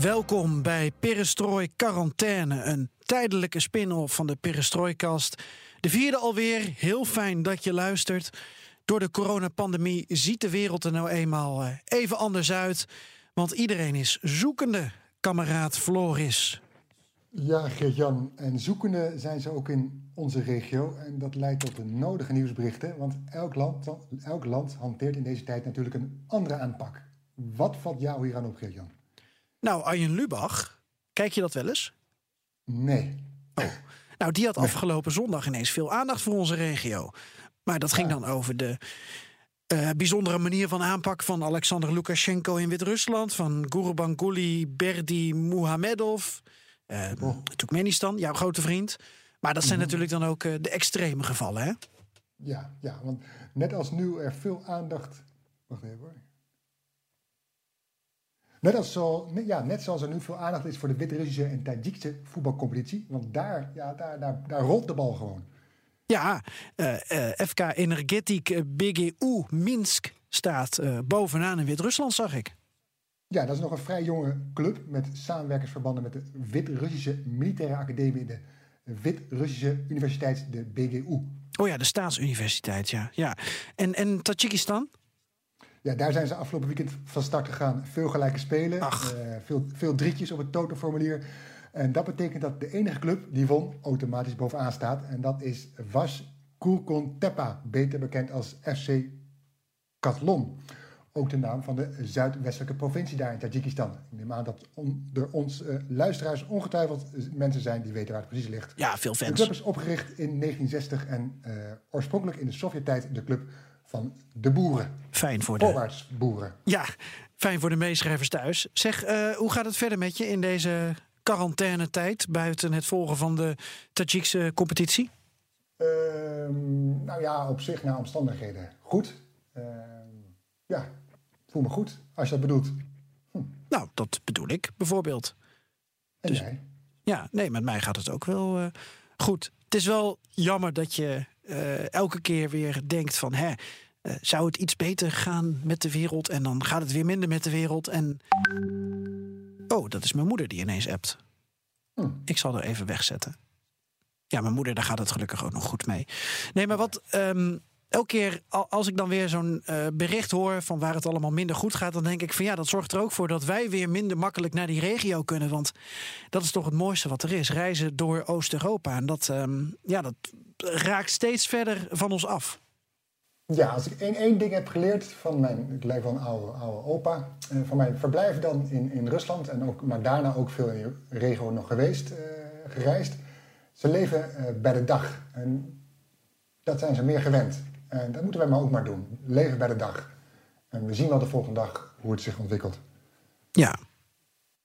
Welkom bij Perestrooi Quarantaine, een tijdelijke spin-off van de Perestroikast. De vierde alweer, heel fijn dat je luistert. Door de coronapandemie ziet de wereld er nou eenmaal eh, even anders uit. Want iedereen is zoekende, kameraad Floris. Ja, Geert-Jan. En zoekende zijn ze ook in onze regio. En dat leidt tot de nodige nieuwsberichten. Want elk land, elk land hanteert in deze tijd natuurlijk een andere aanpak. Wat valt jou hier aan op, Geert-Jan? Nou, Arjen Lubach, kijk je dat wel eens? Nee. Oh. Nou, die had afgelopen zondag ineens veel aandacht voor onze regio. Maar dat ging dan over de uh, bijzondere manier van aanpak van Alexander Lukashenko in Wit-Rusland, van Gurbanguly Berdi Muhamedov, uh, Turkmenistan, jouw grote vriend. Maar dat zijn mhm. natuurlijk dan ook uh, de extreme gevallen, hè? Ja, ja, want net als nu er veel aandacht. Wacht even hoor. Net, als zo, ja, net zoals er nu veel aandacht is voor de Wit-Russische en Tajikse voetbalcompetitie. Want daar, ja, daar, daar, daar rolt de bal gewoon. Ja, uh, uh, FK Energetic BGU Minsk staat uh, bovenaan in Wit-Rusland, zag ik. Ja, dat is nog een vrij jonge club met samenwerkingsverbanden met de Wit-Russische Militaire Academie, de Wit-Russische Universiteit, de BGU. Oh ja, de staatsuniversiteit, ja. ja. En, en Tajikistan? Ja, daar zijn ze afgelopen weekend van start gegaan. Veel gelijke spelen, uh, veel, veel drietjes op het totalformulier. En dat betekent dat de enige club die won automatisch bovenaan staat. En dat is Vas Kulkon Tepa, beter bekend als FC Katlon. Ook de naam van de zuidwestelijke provincie daar in Tajikistan. Ik neem aan dat er ons uh, luisteraars ongetwijfeld mensen zijn die weten waar het precies ligt. Ja, veel fans. De club is opgericht in 1960 en uh, oorspronkelijk in de Sovjet-tijd de club van de boeren. Fijn voor de... boeren. Ja, fijn voor de meeschrijvers thuis. Zeg, uh, hoe gaat het verder met je in deze quarantainetijd... buiten het volgen van de Tajikse competitie? Uh, nou ja, op zich naar omstandigheden goed. Uh, ja, voel me goed, als je dat bedoelt. Hm. Nou, dat bedoel ik bijvoorbeeld. En dus, jij? Ja, nee, met mij gaat het ook wel uh, goed. Het is wel jammer dat je uh, elke keer weer denkt van... Hè, uh, zou het iets beter gaan met de wereld? En dan gaat het weer minder met de wereld. En... Oh, dat is mijn moeder die ineens appt. Hm. Ik zal er even wegzetten. Ja, mijn moeder, daar gaat het gelukkig ook nog goed mee. Nee, maar wat... Um, elke keer als ik dan weer zo'n uh, bericht hoor van waar het allemaal minder goed gaat, dan denk ik van ja, dat zorgt er ook voor dat wij weer minder makkelijk naar die regio kunnen. Want dat is toch het mooiste wat er is: reizen door Oost-Europa. En dat, um, ja, dat raakt steeds verder van ons af. Ja, als ik één, één ding heb geleerd van mijn, ik van een oude, oude opa, uh, van mijn verblijf dan in, in Rusland en ook, maar daarna ook veel in de regio nog geweest, uh, gereisd. Ze leven uh, bij de dag en dat zijn ze meer gewend. En dat moeten wij maar ook maar doen. Leven bij de dag. En we zien wel de volgende dag hoe het zich ontwikkelt. Ja.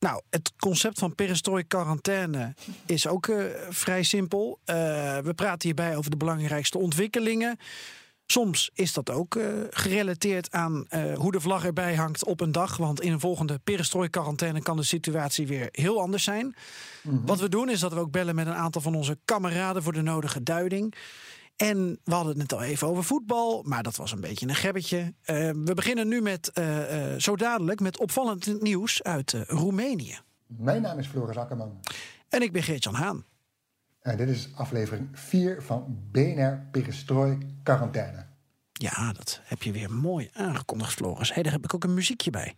Nou, het concept van perestrooi quarantaine is ook uh, vrij simpel. Uh, we praten hierbij over de belangrijkste ontwikkelingen. Soms is dat ook uh, gerelateerd aan hoe de vlag erbij hangt op een dag. Want in een volgende perestrooi quarantaine kan de situatie weer heel anders zijn. Mm -hmm. Wat we doen is dat we ook bellen met een aantal van onze kameraden voor de nodige duiding. En we hadden het net al even over voetbal, maar dat was een beetje een gebbetje. Uh, we beginnen nu met, uh, uh, zo dadelijk met opvallend nieuws uit Roemenië. Mijn naam is Floris Akkerman. En ik ben Geert-Jan Haan. En dit is aflevering 4 van BNR Perestrooi Quarantaine. Ja, dat heb je weer mooi aangekondigd, Floris. Hey, daar heb ik ook een muziekje bij.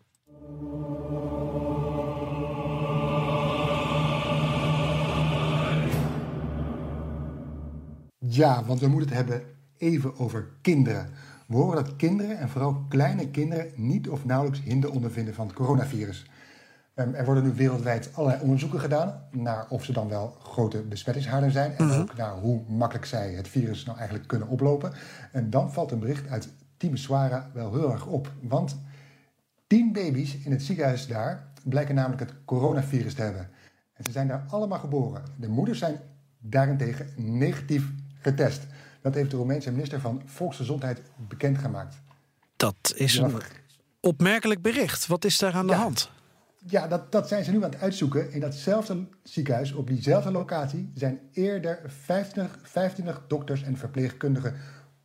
Ja, want we moeten het hebben even over kinderen. We horen dat kinderen, en vooral kleine kinderen, niet of nauwelijks hinder ondervinden van het coronavirus. Um, er worden nu wereldwijd allerlei onderzoeken gedaan naar of ze dan wel grote besmettingshaarden zijn. En mm-hmm. ook naar hoe makkelijk zij het virus nou eigenlijk kunnen oplopen. En dan valt een bericht uit Timisoara wel heel erg op. Want Tien baby's in het ziekenhuis daar blijken namelijk het coronavirus te hebben. En ze zijn daar allemaal geboren. De moeders zijn daarentegen negatief getest. Dat heeft de Roemeense minister van Volksgezondheid bekendgemaakt. Dat is een opmerkelijk bericht. Wat is daar aan de hand? Ja, dat, dat zijn ze nu aan het uitzoeken. In datzelfde ziekenhuis, op diezelfde locatie, zijn eerder 25, 25 dokters en verpleegkundigen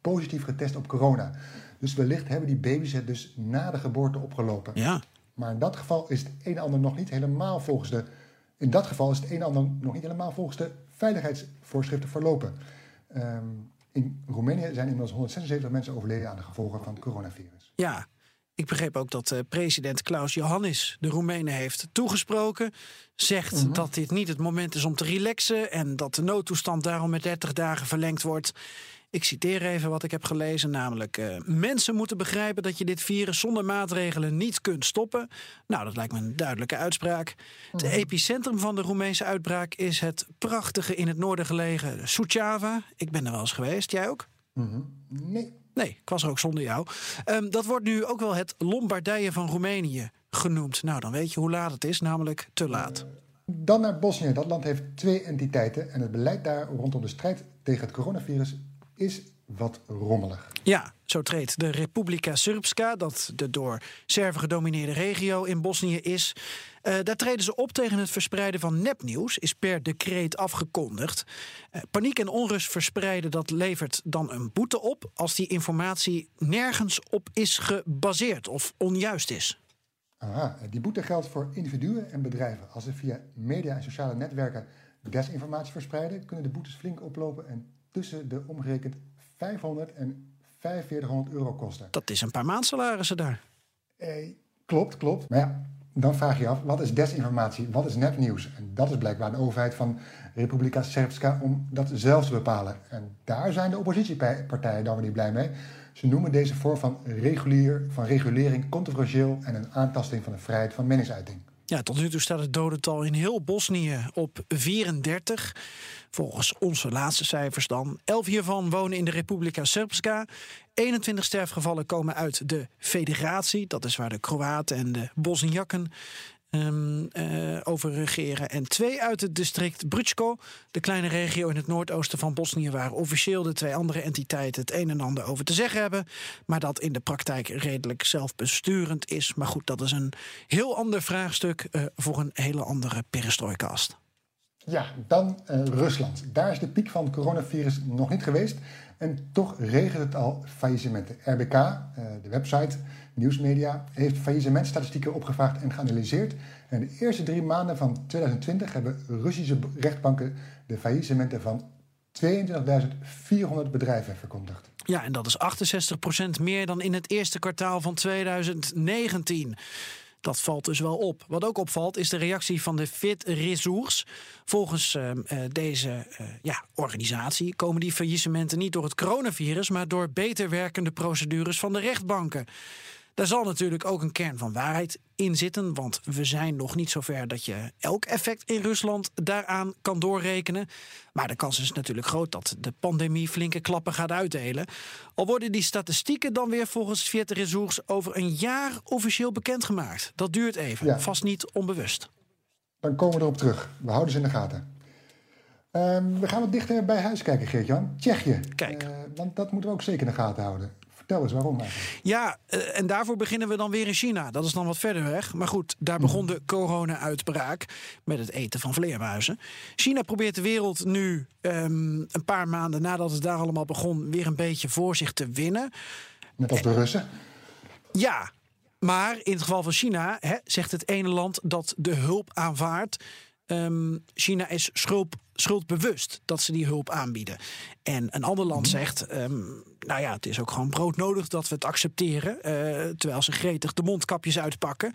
positief getest op corona. Dus wellicht hebben die baby's het dus na de geboorte opgelopen. Ja. Maar in dat geval is het een en ander nog niet helemaal volgens de. In dat geval is het een en ander nog niet helemaal volgens de veiligheidsvoorschriften verlopen. Ehm, in Roemenië zijn inmiddels 176 mensen overleden aan de gevolgen van het coronavirus. Ja, ik begreep ook dat uh, president Klaus Johannes de Roemenen heeft toegesproken. Zegt Mhm. dat dit niet het moment is om te relaxen en dat de noodtoestand daarom met 30 dagen verlengd wordt. Ik citeer even wat ik heb gelezen, namelijk: eh, mensen moeten begrijpen dat je dit virus zonder maatregelen niet kunt stoppen. Nou, dat lijkt me een duidelijke uitspraak. Het epicentrum van de Roemeense uitbraak is het prachtige in het noorden gelegen Suceava. Ik ben er wel eens geweest, jij ook? Mhm. Nee. Nee, ik was er ook zonder jou. Ehm, dat wordt nu ook wel het Lombardije van Roemenië genoemd. Nou, dan weet je hoe laat het is, namelijk te laat. Dan naar Bosnië. Dat land heeft twee entiteiten en het beleid daar rondom de strijd tegen het coronavirus is wat rommelig. Ja, zo treedt de Republika Srpska, dat de door Serven gedomineerde regio in Bosnië is. Uh, daar treden ze op tegen het verspreiden van nepnieuws, is per decreet afgekondigd. Uh, paniek en onrust verspreiden, dat levert dan een boete op als die informatie nergens op is gebaseerd of onjuist is. Aha, die boete geldt voor individuen en bedrijven. Als ze via media en sociale netwerken desinformatie verspreiden, kunnen de boetes flink oplopen en tussen de omgerekend 500 en 4500 euro kosten. Dat is een paar maandsalarissen daar. Eh, klopt, klopt. Maar ja, dan vraag je je af, wat is desinformatie? Wat is nepnieuws? En dat is blijkbaar de overheid van Republika Srpska om dat zelf te bepalen. En daar zijn de oppositiepartijen dan weer niet blij mee. Ze noemen deze vorm van, regulier, van regulering controversieel en een aantasting van de vrijheid van meningsuiting. Ja, tot nu toe staat het dodental in heel Bosnië op 34. Volgens onze laatste cijfers dan. 11 hiervan wonen in de Republika Srpska. 21 sterfgevallen komen uit de federatie. Dat is waar de Kroaten en de Bosniakken um, over regeren. En twee uit het district Brčko, de kleine regio in het noordoosten van Bosnië... waar officieel de twee andere entiteiten het een en ander over te zeggen hebben... maar dat in de praktijk redelijk zelfbesturend is. Maar goed, dat is een heel ander vraagstuk uh, voor een hele andere perestrooikast. Ja, dan uh, Rusland. Daar is de piek van het coronavirus nog niet geweest. En toch regelt het al faillissementen. RBK, uh, de website, nieuwsmedia, heeft faillissementstatistieken opgevraagd en geanalyseerd. En de eerste drie maanden van 2020 hebben Russische rechtbanken de faillissementen van 22.400 bedrijven verkondigd. Ja, en dat is 68% meer dan in het eerste kwartaal van 2019. Dat valt dus wel op. Wat ook opvalt is de reactie van de Fit Resource. Volgens uh, deze uh, ja, organisatie komen die faillissementen niet door het coronavirus, maar door beter werkende procedures van de rechtbanken. Daar zal natuurlijk ook een kern van waarheid in zitten, want we zijn nog niet zover dat je elk effect in Rusland daaraan kan doorrekenen. Maar de kans is natuurlijk groot dat de pandemie flinke klappen gaat uitdelen. Al worden die statistieken dan weer volgens Viet Resource over een jaar officieel bekendgemaakt. Dat duurt even, ja. vast niet onbewust. Dan komen we erop terug. We houden ze in de gaten. Um, we gaan wat dichter bij huis kijken, Geert-Jan. Tsjechië. Kijk. Uh, want dat moeten we ook zeker in de gaten houden. Vertel eens waarom eigenlijk. Ja, uh, en daarvoor beginnen we dan weer in China. Dat is dan wat verder weg. Maar goed, daar begon de corona-uitbraak met het eten van vleermuizen. China probeert de wereld nu um, een paar maanden nadat het daar allemaal begon... weer een beetje voor zich te winnen. Net als de Russen? Ja, maar in het geval van China hè, zegt het ene land dat de hulp aanvaardt. Um, China is schuld, schuldbewust dat ze die hulp aanbieden. En een ander land zegt, um, nou ja, het is ook gewoon broodnodig dat we het accepteren. Uh, terwijl ze gretig de mondkapjes uitpakken.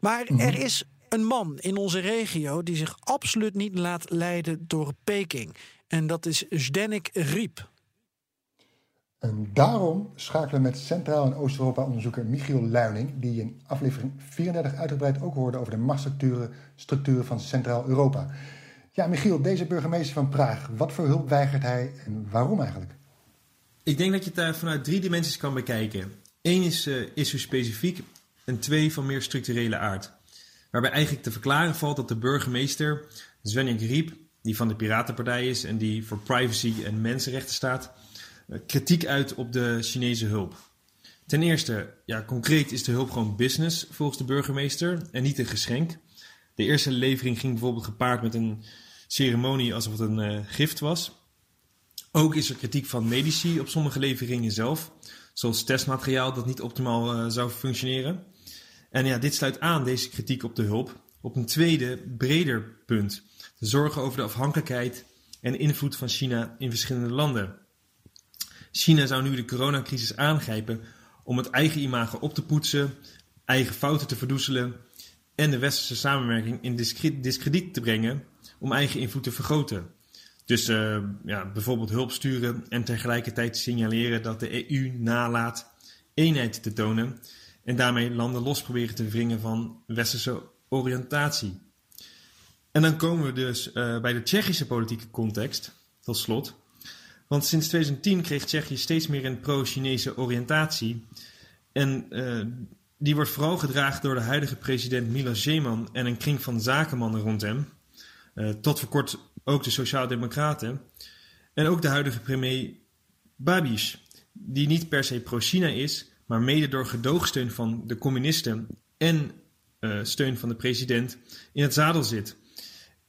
Maar mm -hmm. er is een man in onze regio die zich absoluut niet laat leiden door Peking. En dat is Zdenek Riep. En daarom schakelen we met Centraal- en Oost-Europa-onderzoeker Michiel Luining, die in aflevering 34 uitgebreid ook hoorde over de machtsstructuren structuren van Centraal-Europa. Ja, Michiel, deze burgemeester van Praag, wat voor hulp weigert hij en waarom eigenlijk? Ik denk dat je het daar vanuit drie dimensies kan bekijken. Eén is, uh, specifiek en twee van meer structurele aard. Waarbij eigenlijk te verklaren valt dat de burgemeester, Zdeněk Riep, die van de Piratenpartij is en die voor privacy en mensenrechten staat, eh, kritiek uit op de Chinese hulp. Ten eerste, ja, concreet is de hulp gewoon business volgens de burgemeester en niet een geschenk. De eerste levering ging bijvoorbeeld gepaard met een ceremonie alsof het een uh, gift was. Ook is er kritiek van medici op sommige leveringen zelf, zoals testmateriaal dat niet optimaal uh, zou functioneren. En ja, dit sluit aan, deze kritiek op de hulp, op een tweede, breder punt. De zorgen over de afhankelijkheid en invloed van China in verschillende landen. China zou nu de coronacrisis aangrijpen om het eigen imago op te poetsen, eigen fouten te verdoezelen en de westerse samenwerking in discrediet te brengen om eigen invloed te vergroten. Dus uh, ja, bijvoorbeeld hulp sturen en tegelijkertijd signaleren dat de EU nalaat eenheid te tonen en daarmee landen los proberen te wringen van westerse oriëntatie. En dan komen we dus uh, bij de Tsjechische politieke context, tot slot. Want sinds 2010 kreeg Tsjechië steeds meer een pro-Chinese oriëntatie. En uh, die wordt vooral gedragen door de huidige president Miloš Zeman en een kring van zakenmannen rond hem. Uh, tot voor kort ook de Sociaaldemocraten. En ook de huidige premier Babiš, die niet per se pro-China is, maar mede door gedoogsteun van de communisten en uh, steun van de president in het zadel zit.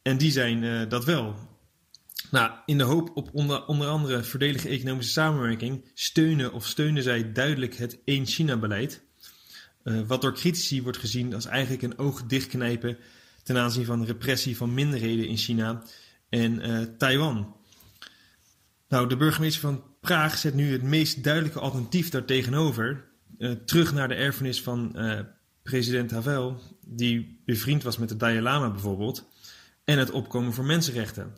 En die zijn uh, dat wel. Nou, in de hoop op onder, onder andere verdelige economische samenwerking steunen of steunen zij duidelijk het één China-beleid. Uh, wat door critici wordt gezien als eigenlijk een oog dichtknijpen ten aanzien van repressie van minderheden in China en uh, Taiwan. Nou, de burgemeester van Praag zet nu het meest duidelijke alternatief daartegenover. Uh, terug naar de erfenis van uh, president Havel, die bevriend was met de Dalai Lama bijvoorbeeld, en het opkomen voor mensenrechten.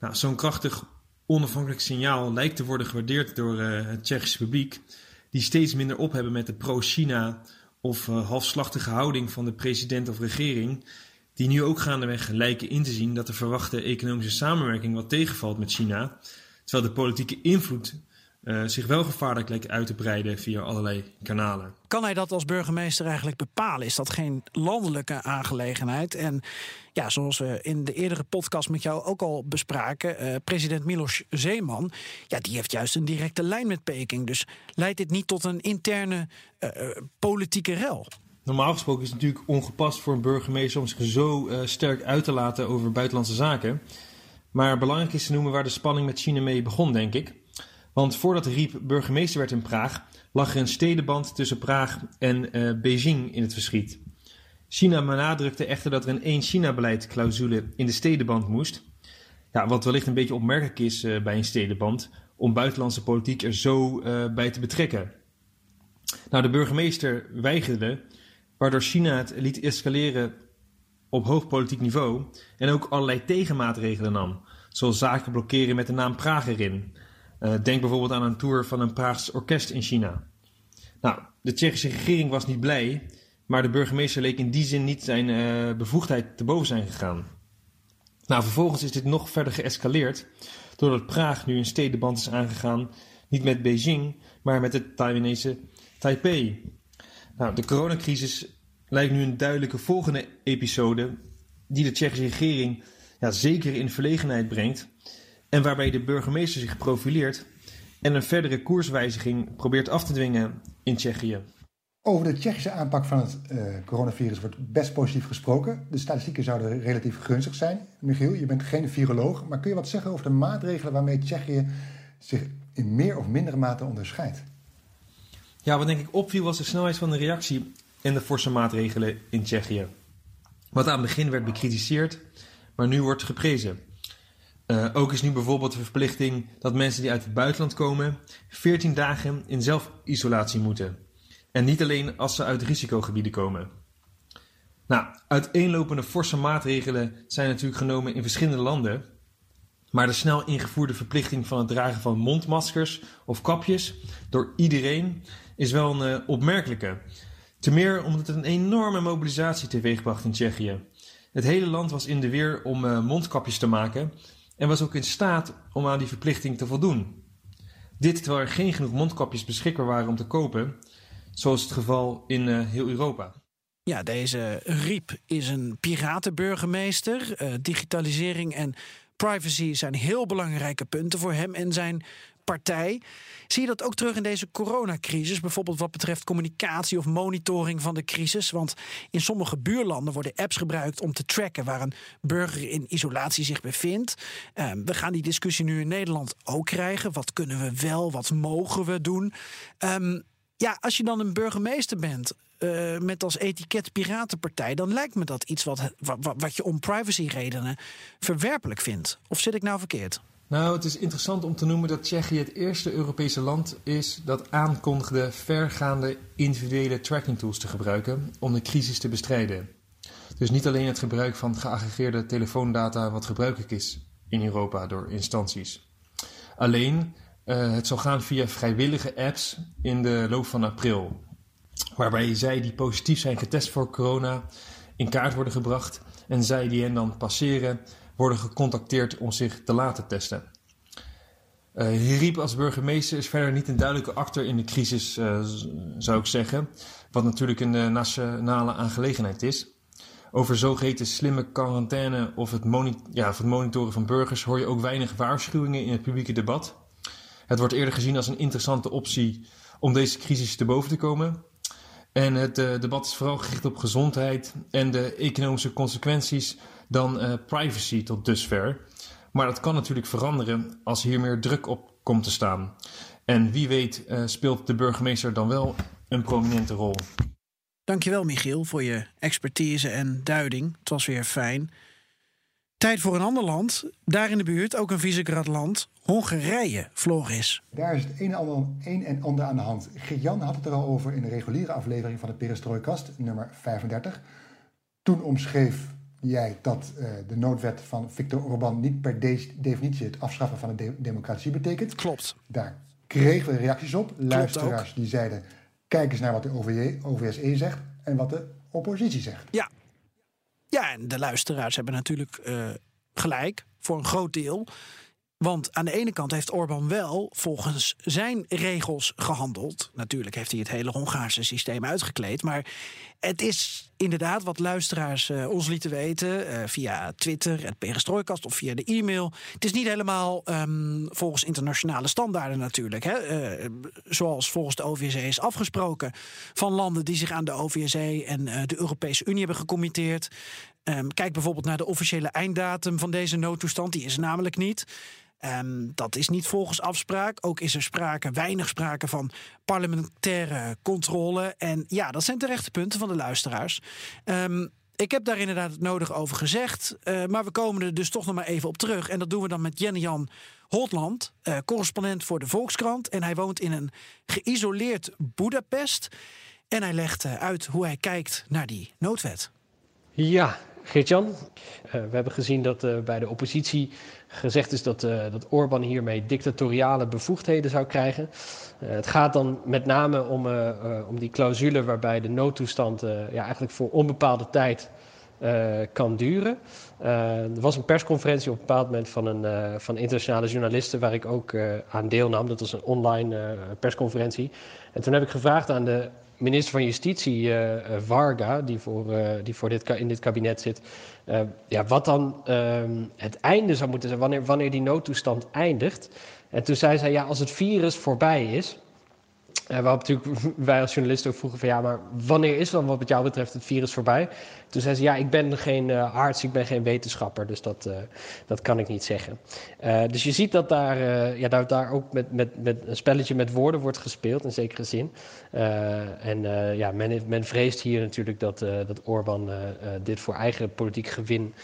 Nou, zo'n krachtig onafhankelijk signaal lijkt te worden gewaardeerd door het Tsjechische publiek, die steeds minder ophebben met de pro-China of halfslachtige houding van de president of regering die nu ook gaandeweg lijken in te zien dat de verwachte economische samenwerking wat tegenvalt met China, terwijl de politieke invloed uh, zich wel gevaarlijk lijkt uit te breiden via allerlei kanalen. Kan hij dat als burgemeester eigenlijk bepalen? Is dat geen landelijke aangelegenheid? En ja, zoals we in de eerdere podcast met jou ook al bespraken, uh, president Milos Zeeman, ja, die heeft juist een directe lijn met Peking. Dus leidt dit niet tot een interne uh, politieke rel? Normaal gesproken is het natuurlijk ongepast voor een burgemeester om zich zo uh, sterk uit te laten over buitenlandse zaken. Maar belangrijk is te noemen waar de spanning met China mee begon, denk ik. Want voordat Riep burgemeester werd in Praag, lag er een stedenband tussen Praag en uh, Beijing in het verschiet. China benadrukte echter dat er een één China-beleid clausule in de stedenband moest. Ja, wat wellicht een beetje opmerkelijk is uh, bij een stedenband, om buitenlandse politiek er zo bij te betrekken. Nou, de burgemeester weigerde waardoor China het liet escaleren op hoog politiek niveau en ook allerlei tegenmaatregelen nam, zoals zaken blokkeren met de naam Praag erin. Uh, denk bijvoorbeeld aan een tour van een Praags orkest in China. Nou, de Tsjechische regering was niet blij, maar de burgemeester leek in die zin niet zijn uh, bevoegdheid te boven zijn gegaan. Nou, vervolgens is dit nog verder geëscaleerd, doordat Praag nu een stedenband is aangegaan, niet met Beijing, maar met de Taiwanese Taipei. Nou, de coronacrisis lijkt nu een duidelijke volgende episode die de Tsjechische regering ja, zeker in verlegenheid brengt en waarbij de burgemeester zich profileert en een verdere koerswijziging probeert af te dwingen in Tsjechië. Over de Tsjechische aanpak van het uh, coronavirus wordt best positief gesproken. De statistieken zouden relatief gunstig zijn. Michiel, je bent geen viroloog, maar kun je wat zeggen over de maatregelen waarmee Tsjechië zich in meer of mindere mate onderscheidt? Ja, wat denk ik opviel was de snelheid van de reactie en de forse maatregelen in Tsjechië. Wat aan het begin werd bekritiseerd, maar nu wordt geprezen. Uh, ook is nu bijvoorbeeld de verplichting dat mensen die uit het buitenland komen 14 dagen in zelfisolatie moeten. En niet alleen als ze uit risicogebieden komen. Nou, uiteenlopende forse maatregelen zijn natuurlijk genomen in verschillende landen. Maar de snel ingevoerde verplichting van het dragen van mondmaskers of kapjes door iedereen is wel een uh, opmerkelijke. Te meer omdat het een enorme mobilisatie teweegbracht in Tsjechië. Het hele land was in de weer om uh, mondkapjes te maken en was ook in staat om aan die verplichting te voldoen. Dit terwijl er geen genoeg mondkapjes beschikbaar waren om te kopen, zoals het geval in uh, heel Europa. Ja, deze Riep is een piratenburgemeester. Digitalisering en privacy zijn heel belangrijke punten voor hem en zijn partij. Zie je dat ook terug in deze coronacrisis? Bijvoorbeeld wat betreft communicatie of monitoring van de crisis? Want in sommige buurlanden worden apps gebruikt om te tracken waar een burger in isolatie zich bevindt. Ehm, we gaan die discussie nu in Nederland ook krijgen. Wat kunnen we wel, wat mogen we doen? Um, ja, als je dan een burgemeester bent uh, met als etiket Piratenpartij, dan lijkt me dat iets wat, wat, wat je om privacyredenen verwerpelijk vindt. Of zit ik nou verkeerd? Nou, het is interessant om te noemen dat Tsjechië het eerste Europese land is dat aankondigde vergaande individuele tracking tools te gebruiken om de crisis te bestrijden. Dus niet alleen het gebruik van geaggregeerde telefoondata wat gebruikelijk is in Europa door instanties. Alleen, uh, het zal gaan via vrijwillige apps in de loop van april. Waarbij zij die positief zijn getest voor corona in kaart worden gebracht en zij die hen dan passeren worden gecontacteerd om zich te laten testen. Uh, Hiriep als burgemeester is verder niet een duidelijke acteur in de crisis, uh, zou ik zeggen. Wat natuurlijk een uh, nationale aangelegenheid is. Over zogeheten slimme quarantaine of het, ja, of het monitoren van burgers hoor je ook weinig waarschuwingen in het publieke debat. Het wordt eerder gezien als een interessante optie om deze crisis te boven te komen. En het debat is vooral gericht op gezondheid en de economische consequenties dan uh, privacy tot dusver. Maar dat kan natuurlijk veranderen als hier meer druk op komt te staan. En wie weet uh, speelt de burgemeester dan wel een prominente rol. Dankjewel Michiel voor je expertise en duiding. Het was weer fijn. Tijd voor een ander land. Daar in de buurt, ook een Visegrad-land. Hongarije, Floris. Daar is het een en, ander, een en ander aan de hand. Jan had het er al over in de reguliere aflevering van de Perestrojkast, nummer 35. Toen omschreef jij dat uh, de noodwet van Viktor Orban niet per definitie het afschaffen van de democratie betekent. Klopt. Daar kregen we reacties op. Luisteraars die zeiden: kijk eens naar wat de OVSE zegt en wat de oppositie zegt. Ja, ja en de luisteraars hebben natuurlijk uh, gelijk voor een groot deel. Want aan de ene kant heeft Orbán wel volgens zijn regels gehandeld. Natuurlijk heeft hij het hele Hongaarse systeem uitgekleed. Maar het is inderdaad wat luisteraars uh, ons lieten weten uh, via Twitter, het Perestrooikast of via de e-mail. Het is niet helemaal um, volgens internationale standaarden natuurlijk. Hè? Uh, zoals volgens de OVSE is afgesproken van landen die zich aan de OVSE en de Europese Unie hebben gecommitteerd. Um, kijk bijvoorbeeld naar de officiële einddatum van deze noodtoestand. Die is namelijk niet. Um, dat is niet volgens afspraak. Ook is er sprake, weinig sprake van parlementaire controle. En ja, dat zijn terechte punten van de luisteraars. Um, ik heb daar inderdaad het nodig over gezegd. Uh, maar we komen er dus toch nog maar even op terug. En dat doen we dan met Jenne-Jan Holtland, uh, correspondent voor de Volkskrant. En hij woont in een geïsoleerd Budapest. En hij legt uh, uit hoe hij kijkt naar die noodwet. Ja, Geert-Jan, we hebben gezien dat bij de oppositie gezegd is dat, uh, dat Orbán hiermee dictatoriale bevoegdheden zou krijgen. Het gaat dan met name om, om die clausule waarbij de noodtoestand ja, eigenlijk voor onbepaalde tijd kan duren. er was een persconferentie op een bepaald moment van, een, van internationale journalisten waar ik ook aan deelnam. Dat was een online persconferentie. En toen heb ik gevraagd aan de minister van Justitie, uh, Varga, die, voor, uh, die voor dit, in dit kabinet zit, ja, wat dan ehm, het einde zou moeten zijn, wanneer, wanneer die noodtoestand eindigt. En toen zei zij, ja, als het virus voorbij is, waarop natuurlijk wij als journalisten ook vroegen van ja, maar wanneer is dan wat jou betreft het virus voorbij? Toen zei ze ja, ik ben geen uh, arts, ik ben geen wetenschapper, dus dat, uh, dat kan ik niet zeggen. dus je ziet dat daar, ja, daar, daar ook met, met, met een spelletje met woorden wordt gespeeld, in zekere zin. en ja, men, men vreest hier natuurlijk dat, dat Orbán dit voor eigen politiek gewin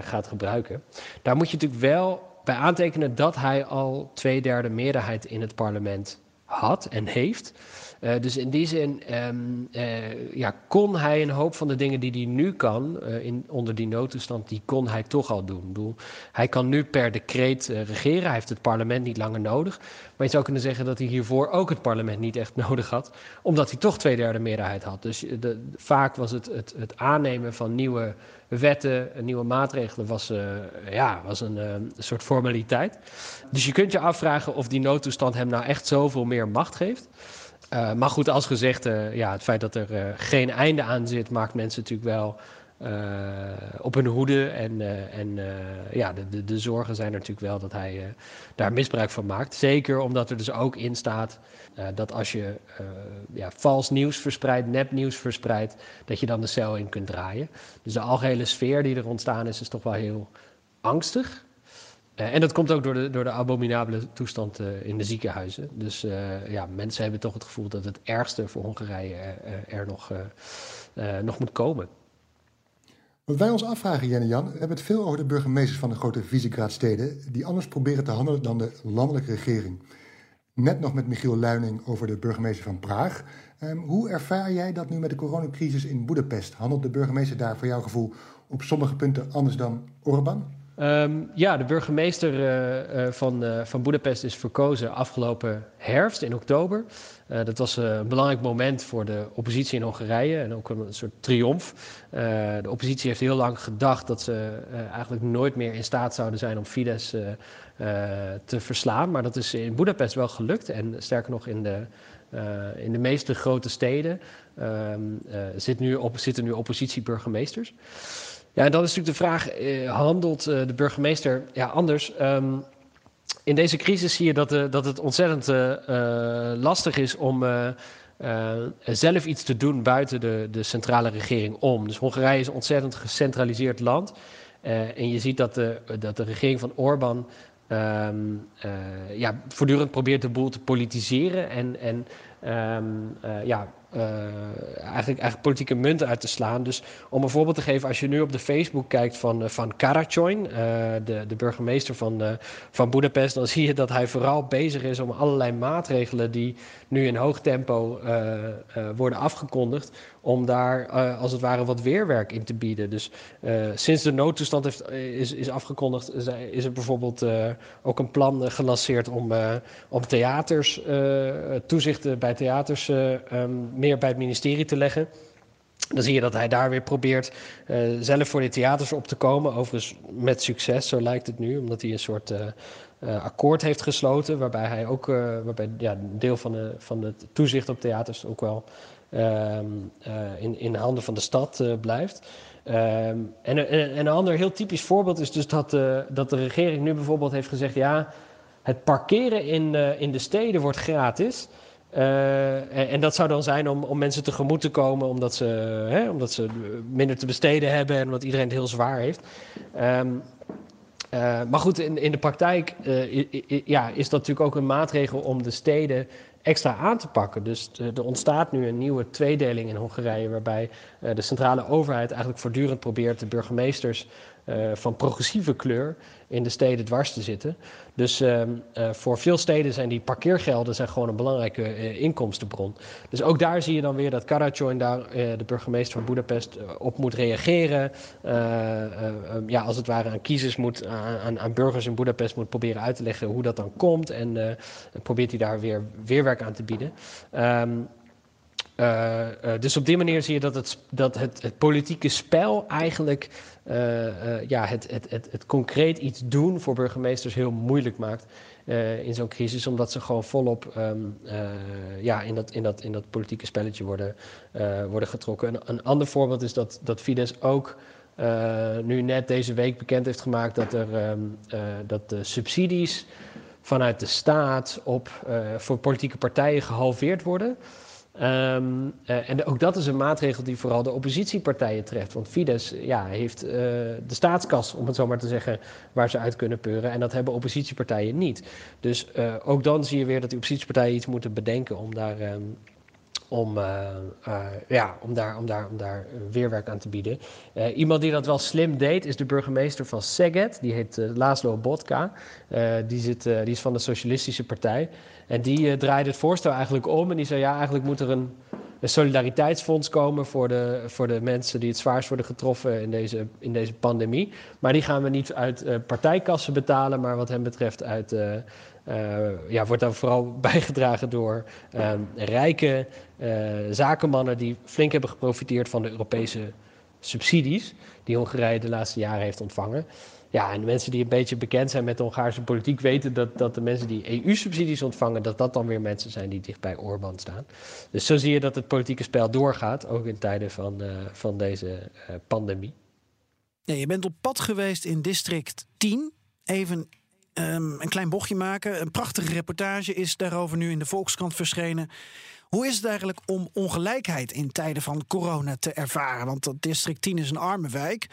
gaat gebruiken. Daar moet je natuurlijk wel bij aantekenen dat hij al twee derde meerderheid in het parlement had en heeft. Uh, dus in die zin um, uh, ja, kon hij een hoop van de dingen die hij nu kan, uh, in, onder die noodtoestand, die kon hij toch al doen. Bedoel, hij kan nu per decreet regeren, hij heeft het parlement niet langer nodig. Maar je zou kunnen zeggen dat hij hiervoor ook het parlement niet echt nodig had, omdat hij toch twee derde meerderheid had. Dus de, vaak was het, het, het aannemen van nieuwe wetten, nieuwe maatregelen was, uh, ja, was een, uh, een, soort formaliteit. Dus je kunt je afvragen of die noodtoestand hem nou echt zoveel meer macht geeft. maar goed, als gezegd, ja, het feit dat er geen einde aan zit, maakt mensen natuurlijk wel op hun hoede. En, en ja, de, de, de, zorgen zijn natuurlijk wel dat hij daar misbruik van maakt. Zeker omdat er dus ook in staat dat als je ja, vals nieuws verspreidt, nepnieuws verspreidt, dat je dan de cel in kunt draaien. Dus de algehele sfeer die er ontstaan is, is toch wel heel angstig. En dat komt ook door de, door de abominabele toestand in de ziekenhuizen. Dus ja, mensen hebben toch het gevoel dat het ergste voor Hongarije er nog, nog moet komen. Wat wij ons afvragen, Jan, we hebben het veel over de burgemeesters van de grote Visegrad-steden, die anders proberen te handelen dan de landelijke regering. Net nog met Michiel Luining over de burgemeester van Praag. Um, hoe ervaar jij dat nu met de coronacrisis in Boedapest? Handelt de burgemeester daar voor jouw gevoel op sommige punten anders dan Orbán? Um, ja, de burgemeester uh, uh, van, uh, van Boedapest is verkozen afgelopen herfst in oktober. dat was een belangrijk moment voor de oppositie in Hongarije en ook een soort triomf. de oppositie heeft heel lang gedacht dat ze eigenlijk nooit meer in staat zouden zijn om Fidesz te verslaan. Maar dat is in Boedapest wel gelukt en sterker nog in de, in de meeste grote steden ehm, zit nu op, zitten nu oppositieburgemeesters. Ja, en dan is natuurlijk de vraag: eh, handelt eh, de burgemeester ja, anders? Um, in deze crisis zie je dat, uh, dat het ontzettend lastig is om zelf iets te doen buiten de, de centrale regering om. Dus Hongarije is een ontzettend gecentraliseerd land. en je ziet dat de, dat de regering van Orbán um, ja, voortdurend probeert de boel te politiseren en, en um, ja, uh, eigenlijk, eigenlijk politieke munten uit te slaan. Dus om een voorbeeld te geven, als je nu op de Facebook kijkt van, uh, van de, de burgemeester van, van Budapest, dan zie je dat hij vooral bezig is om allerlei maatregelen die nu in hoog tempo worden afgekondigd, om daar als het ware wat weerwerk in te bieden. Dus sinds de noodtoestand heeft, is, is afgekondigd, is er bijvoorbeeld ook een plan gelanceerd om, om theaters, toezicht bij theaters um, meer bij het ministerie te leggen. Dan zie je dat hij daar weer probeert uh, zelf voor de theaters op te komen. Overigens met succes, zo lijkt het nu, omdat hij een soort uh, akkoord heeft gesloten. Waarbij hij ook, waarbij ja, een deel van, de, van het toezicht op theaters ook wel ehm, in, in handen van de stad blijft. Um, en, en, een ander heel typisch voorbeeld is dus dat, dat de regering nu bijvoorbeeld heeft gezegd: ja, het parkeren in, in de steden wordt gratis. Uh, en, dat zou dan zijn om, om mensen tegemoet te komen, omdat ze, hè, omdat ze minder te besteden hebben en omdat iedereen het heel zwaar heeft. Um, uh, maar goed, in, in de praktijk uh, ja, is dat natuurlijk ook een maatregel om de steden extra aan te pakken. Dus er ontstaat nu een nieuwe tweedeling in Hongarije, waarbij de centrale overheid eigenlijk voortdurend probeert de burgemeesters van progressieve kleur in de steden dwars te zitten. Dus uh, uh, voor veel steden zijn die parkeergelden zijn gewoon een belangrijke uh, inkomstenbron. Dus ook daar zie je dan weer dat Karacoin, daar, eh, de burgemeester van Budapest, op moet reageren. Ehm, ja, als het ware aan kiezers moet, aan, aan, burgers in Budapest moet proberen uit te leggen hoe dat dan komt. En probeert hij daar weer weerwerk aan te bieden. Uh, dus op die manier zie je dat het, dat het, het politieke spel eigenlijk uh, ja, het, het, het, het, concreet iets doen voor burgemeesters heel moeilijk maakt in zo'n crisis, omdat ze gewoon volop um, ja, in, dat, in, dat, in dat politieke spelletje worden, worden getrokken. Een, ander voorbeeld is dat, dat Fidesz ook nu net deze week bekend heeft gemaakt dat, er, um, dat de subsidies vanuit de staat op, voor politieke partijen gehalveerd worden. Um, uh, en ook dat is een maatregel die vooral de oppositiepartijen treft. Want Fidesz ja, heeft uh, de staatskas, om het zo maar te zeggen, waar ze uit kunnen peuren. En dat hebben oppositiepartijen niet. Dus uh, ook dan zie je weer dat die oppositiepartijen iets moeten bedenken om daar um, om, uh, uh, ja, om, daar, om, daar, om daar weerwerk aan te bieden. Uh, iemand die dat wel slim deed is de burgemeester van Szeged. Die heet Laszlo Botka. die, zit, die is van de Socialistische Partij. En die draaide het voorstel eigenlijk om. En die zei, ja, eigenlijk moet er een, een solidariteitsfonds komen... Voor de, voor de mensen die het zwaarst worden getroffen in deze, in deze pandemie. Maar die gaan we niet uit partijkassen betalen... maar wat hem betreft uit ja, wordt dan vooral bijgedragen door uh, rijke uh, zakenmannen die flink hebben geprofiteerd van de Europese subsidies die Hongarije de laatste jaren heeft ontvangen. Ja, en de mensen die een beetje bekend zijn met de Hongaarse politiek weten dat, dat de mensen die EU-subsidies ontvangen, dat dat dan weer mensen zijn die dicht bij Orbán staan. Dus zo zie je dat het politieke spel doorgaat, ook in tijden van, van deze pandemie. Ja, je bent op pad geweest in district 10. Even um, een klein bochtje maken. Een prachtige reportage is daarover nu in de Volkskrant verschenen. Hoe is het eigenlijk om ongelijkheid in tijden van corona te ervaren? Want dat district 10 is een arme wijk.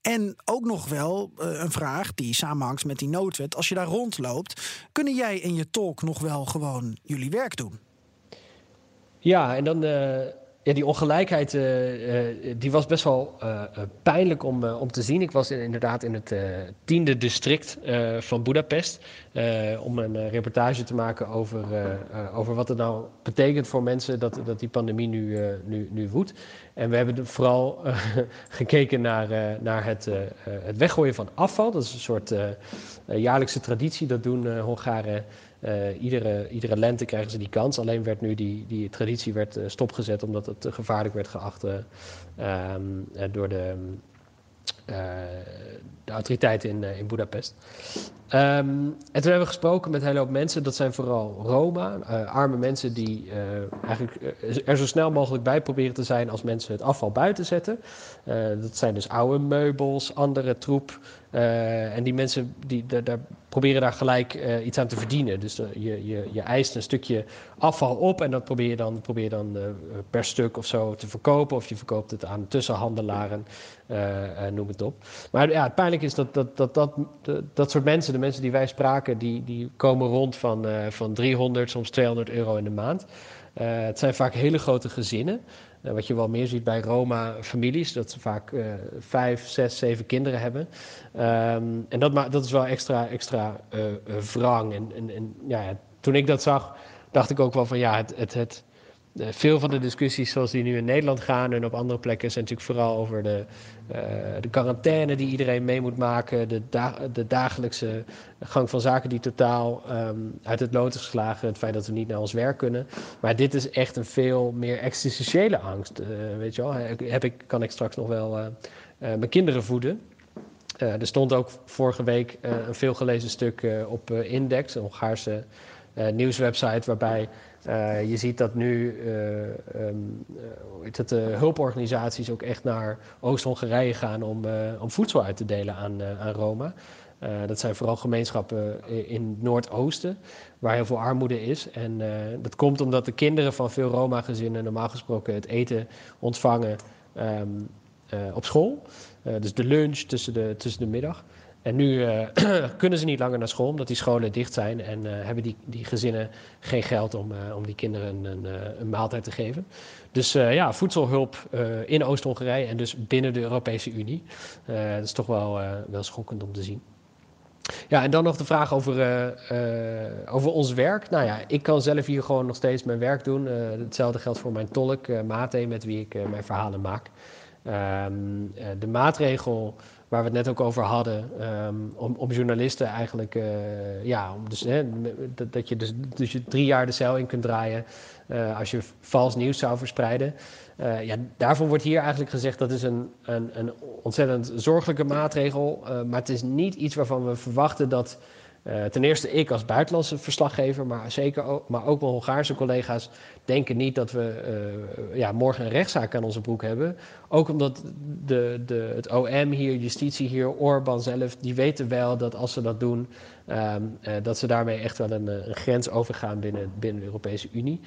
En ook nog wel uh, een vraag die samenhangt met die noodwet. Als je daar rondloopt, kunnen jij en je tolk nog wel gewoon jullie werk doen? Ja, en dan uh, ja, die ongelijkheid uh, uh, die was best wel uh, pijnlijk om, om te zien. Ik was in, inderdaad in het tiende district van Budapest om een reportage te maken over, over wat het nou betekent voor mensen dat, dat die pandemie nu, nu, nu woedt. En we hebben vooral gekeken naar, naar het, het weggooien van afval. Dat is een soort jaarlijkse traditie. Dat doen Hongaren uh, iedere, iedere lente krijgen ze die kans. Alleen werd nu die, die traditie werd, uh, stopgezet omdat het gevaarlijk werd geacht uh, door de, de autoriteiten in, in Budapest. Um, en toen hebben we gesproken met een hele hoop mensen. Dat zijn vooral Roma, arme mensen die eigenlijk er zo snel mogelijk bij proberen te zijn als mensen het afval buiten zetten. dat zijn dus oude meubels, andere troep. en die mensen die, daar proberen daar gelijk iets aan te verdienen. Dus je, je, je eist een stukje afval op en dat probeer je dan, probeer je dan per stuk of zo te verkopen. Of je verkoopt het aan tussenhandelaren, noem het Maar ja, het pijnlijk is dat dat, dat, dat, dat soort mensen, de mensen die wij spraken, die, die komen rond van, van 300, soms 200 euro in de maand. het zijn vaak hele grote gezinnen. Uh, wat je wel meer ziet bij Roma-families, dat ze vaak vijf, zes, zeven kinderen hebben. Um, en dat, dat is wel extra, extra wrang. En, en, en ja, toen ik dat zag, dacht ik ook wel van ja, het, het, het, eh, veel van de discussies zoals die nu in Nederland gaan en op andere plekken zijn natuurlijk vooral over de, uh, de quarantaine die iedereen mee moet maken, de, de dagelijkse gang van zaken die totaal um, uit het lood is geslagen, het feit dat we niet naar ons werk kunnen. Maar dit is echt een veel meer existentiële angst. Uh, weet je wel, heb ik, kan ik straks nog wel mijn kinderen voeden? er stond ook vorige week een veelgelezen stuk op Index, een Hongaarse nieuwswebsite, waarbij uh, je ziet dat nu uh, um, het, uh, hulporganisaties ook echt naar Oost-Hongarije gaan om, om voedsel uit te delen aan, aan Roma. dat zijn vooral gemeenschappen in het Noordoosten, waar heel veel armoede is. En dat komt omdat de kinderen van veel Roma-gezinnen normaal gesproken het eten ontvangen um, op school. dus de lunch tussen de, tussen de middag. En nu uh, kunnen ze niet langer naar school omdat die scholen dicht zijn en uh, hebben die, die gezinnen geen geld om, uh, om die kinderen een, een, maaltijd te geven. Dus ja, voedselhulp in Oost-Hongarije en dus binnen de Europese Unie. dat is toch wel, wel schokkend om te zien. Ja, en dan nog de vraag over, over ons werk. Nou ja, ik kan zelf hier gewoon nog steeds mijn werk doen. hetzelfde geldt voor mijn tolk, Mate, met wie ik mijn verhalen maak. Ehm, de maatregel waar we het net ook over hadden, um, om, om, journalisten eigenlijk, uh, ja, om dus, hè, dat, dat, je dus, dus je drie jaar de cel in kunt draaien uh, als je vals nieuws zou verspreiden. Uh, ja, daarvoor wordt hier eigenlijk gezegd dat is een, een, een ontzettend zorgelijke maatregel, maar het is niet iets waarvan we verwachten dat uh, ten eerste ik als buitenlandse verslaggever, maar zeker ook, maar ook mijn Hongaarse collega's denken niet dat we uh, ja, morgen een rechtszaak aan onze broek hebben. Ook omdat de, de, het OM hier, justitie hier, Orbán zelf, die weten wel dat als ze dat doen, um, uh, dat ze daarmee echt wel een, een, grens overgaan binnen, binnen de Europese Unie.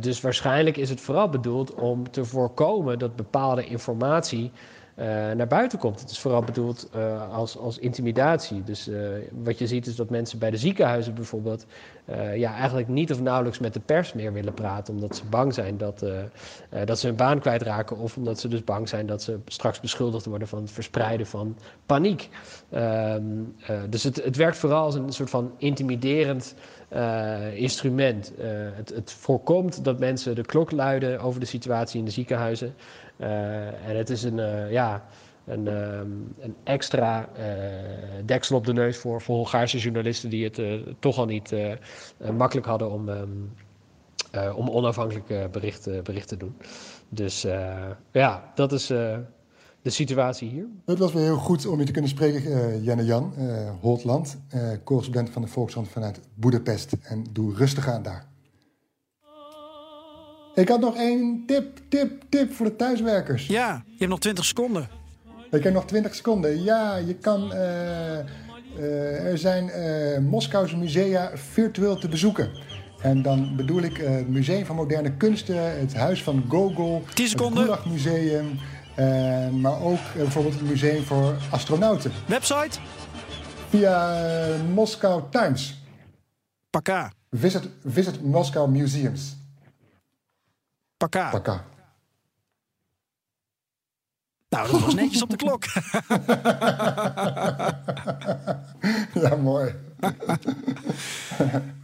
dus waarschijnlijk is het vooral bedoeld om te voorkomen dat bepaalde informatie uh, naar buiten komt. Het is vooral bedoeld uh, als, als intimidatie. Dus uh, wat je ziet is dat mensen bij de ziekenhuizen bijvoorbeeld ja, eigenlijk niet of nauwelijks met de pers meer willen praten, omdat ze bang zijn dat, dat ze hun baan kwijtraken of omdat ze dus bang zijn dat ze straks beschuldigd worden van het verspreiden van paniek. Ehm, dus het, het werkt vooral als een soort van intimiderend instrument. Het, het voorkomt dat mensen de klok luiden over de situatie in de ziekenhuizen. Uh, en het is een, ja, een, um, een extra deksel op de neus voor, voor Hongaarse journalisten die het toch al niet makkelijk hadden om, um, om onafhankelijk bericht, bericht te doen. Dus ja, dat is de situatie hier? Het was weer heel goed om je te kunnen spreken, uh, Jenne Jan, uh, Holtland, uh, correspondent van de Volkskrant vanuit Boedapest. En doe rustig aan daar. Ik had nog één tip, tip, tip voor de thuiswerkers. Ja, je hebt nog 20 seconden. Ik heb nog 20 seconden. Ja, je kan. er zijn Moskouse musea virtueel te bezoeken. En dan bedoel ik het Museum van Moderne Kunsten, het Huis van Gogol, 10 seconden. het Museum. Uh, maar ook uh, bijvoorbeeld het Museum voor Astronauten. Website? Via Moscow Times. Paka. Visit, visit Moscow Museums. Paka. Paka. Nou, dat was netjes op de klok. ja, mooi.